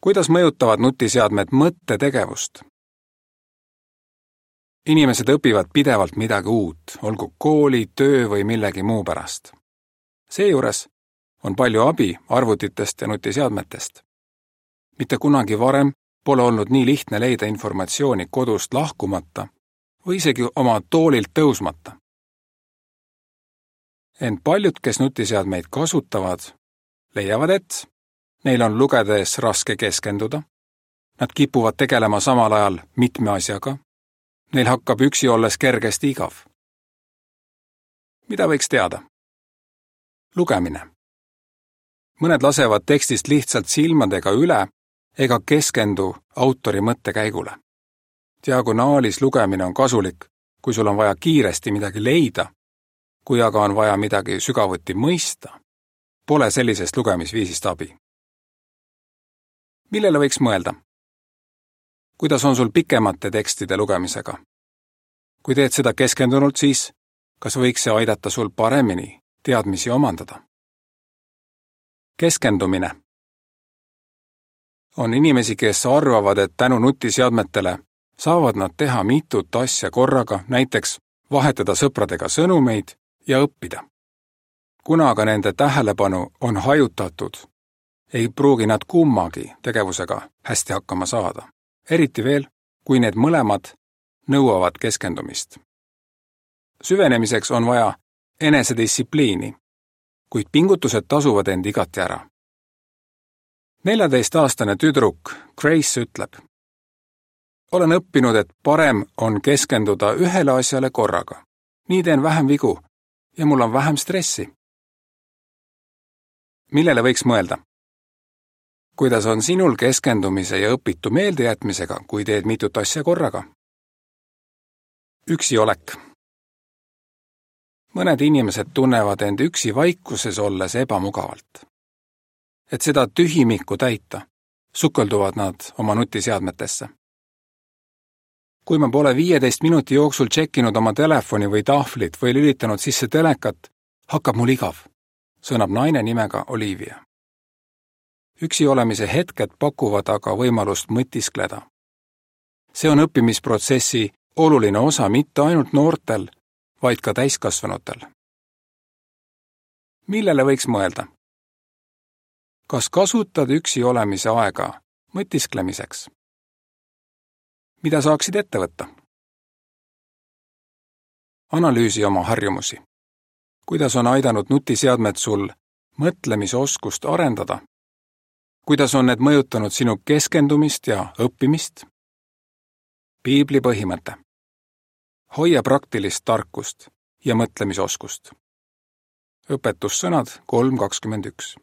kuidas mõjutavad nutiseadmed mõttetegevust? inimesed õpivad pidevalt midagi uut, olgu kooli, töö või millegi muu pärast. seejuures on palju abi arvutitest ja nutiseadmetest. mitte kunagi varem pole olnud nii lihtne leida informatsiooni kodust lahkumata või isegi oma toolilt tõusmata. ent paljud, kes nutiseadmeid kasutavad, leiavad, et neil on lugedes raske keskenduda, nad kipuvad tegelema samal ajal mitme asjaga, neil hakkab üksi olles kergesti igav. mida võiks teada? lugemine. mõned lasevad tekstist lihtsalt silmadega üle ega keskendu autori mõttekäigule. diagonaalis lugemine on kasulik, kui sul on vaja kiiresti midagi leida, kui aga on vaja midagi sügavuti mõista, pole sellisest lugemisviisist abi millele võiks mõelda? kuidas on sul pikemate tekstide lugemisega? kui teed seda keskendunult, siis kas võiks see aidata sul paremini teadmisi omandada? keskendumine. on inimesi, kes arvavad, et tänu nutiseadmetele saavad nad teha mitut asja korraga, näiteks vahetada sõpradega sõnumeid ja õppida. kuna aga nende tähelepanu on hajutatud ei pruugi nad kummagi tegevusega hästi hakkama saada. eriti veel, kui need mõlemad nõuavad keskendumist. süvenemiseks on vaja enesedistsipliini, kuid pingutused tasuvad end igati ära. neljateistaastane tüdruk Grace ütleb. olen õppinud, et parem on keskenduda ühele asjale korraga. nii teen vähem vigu ja mul on vähem stressi. millele võiks mõelda? Kuidas on sinul keskendumise ja õpitu meeldejätmisega, kui teed mitut asja korraga? üksiolek. mõned inimesed tunnevad end üksi vaikuses olles ebamugavalt. et seda tühimikku täita, sukelduvad nad oma nutiseadmetesse. kui ma pole viieteist minuti jooksul tšekkinud oma telefoni või tahvlit või lülitanud sisse telekat, hakkab mul igav, sõnab naine nimega Olivia üksi olemise hetked pakuvad aga võimalust mõtiskleda. see on õppimisprotsessi oluline osa mitte ainult noortel, vaid ka täiskasvanutel. millele võiks mõelda? kas kasutad üksi olemise aega mõtisklemiseks? mida saaksid ette võtta? analüüsi oma harjumusi. kuidas on aidanud nutiseadmed sul mõtlemisoskust arendada kuidas on need mõjutanud sinu keskendumist ja õppimist? piibli põhimõte. hoia praktilist tarkust ja mõtlemisoskust. õpetussõnad kolm kakskümmend üks.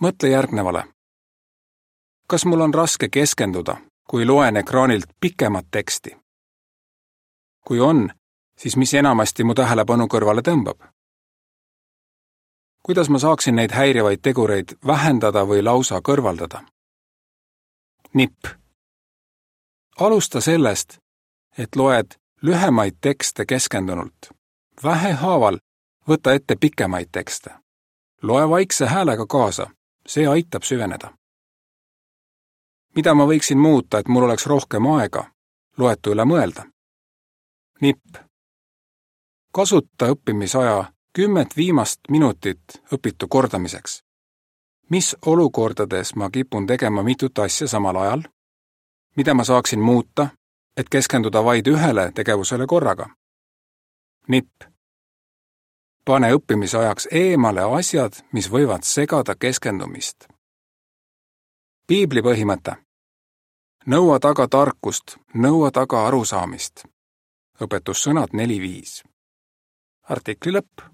mõtle järgnevale. kas mul on raske keskenduda, kui loen ekraanilt pikemat teksti? kui on, siis mis enamasti mu tähelepanu kõrvale tõmbab? Kuidas ma saaksin neid häirivaid tegureid vähendada või lausa kõrvaldada? nipp. alusta sellest, et loed lühemaid tekste keskendunult. vähehaaval võta ette pikemaid tekste. loe vaikse häälega kaasa, see aitab süveneda. mida ma võiksin muuta, et mul oleks rohkem aega loetu üle mõelda? nipp. kasuta õppimisaja kümmet viimast minutit õpitu kordamiseks. mis olukordades ma kipun tegema mitut asja samal ajal? mida ma saaksin muuta, et keskenduda vaid ühele tegevusele korraga? nipp. pane õppimisajaks eemale asjad, mis võivad segada keskendumist. piibli põhimõte. nõua taga tarkust, nõua taga arusaamist. õpetussõnad neli viis. artikli lõpp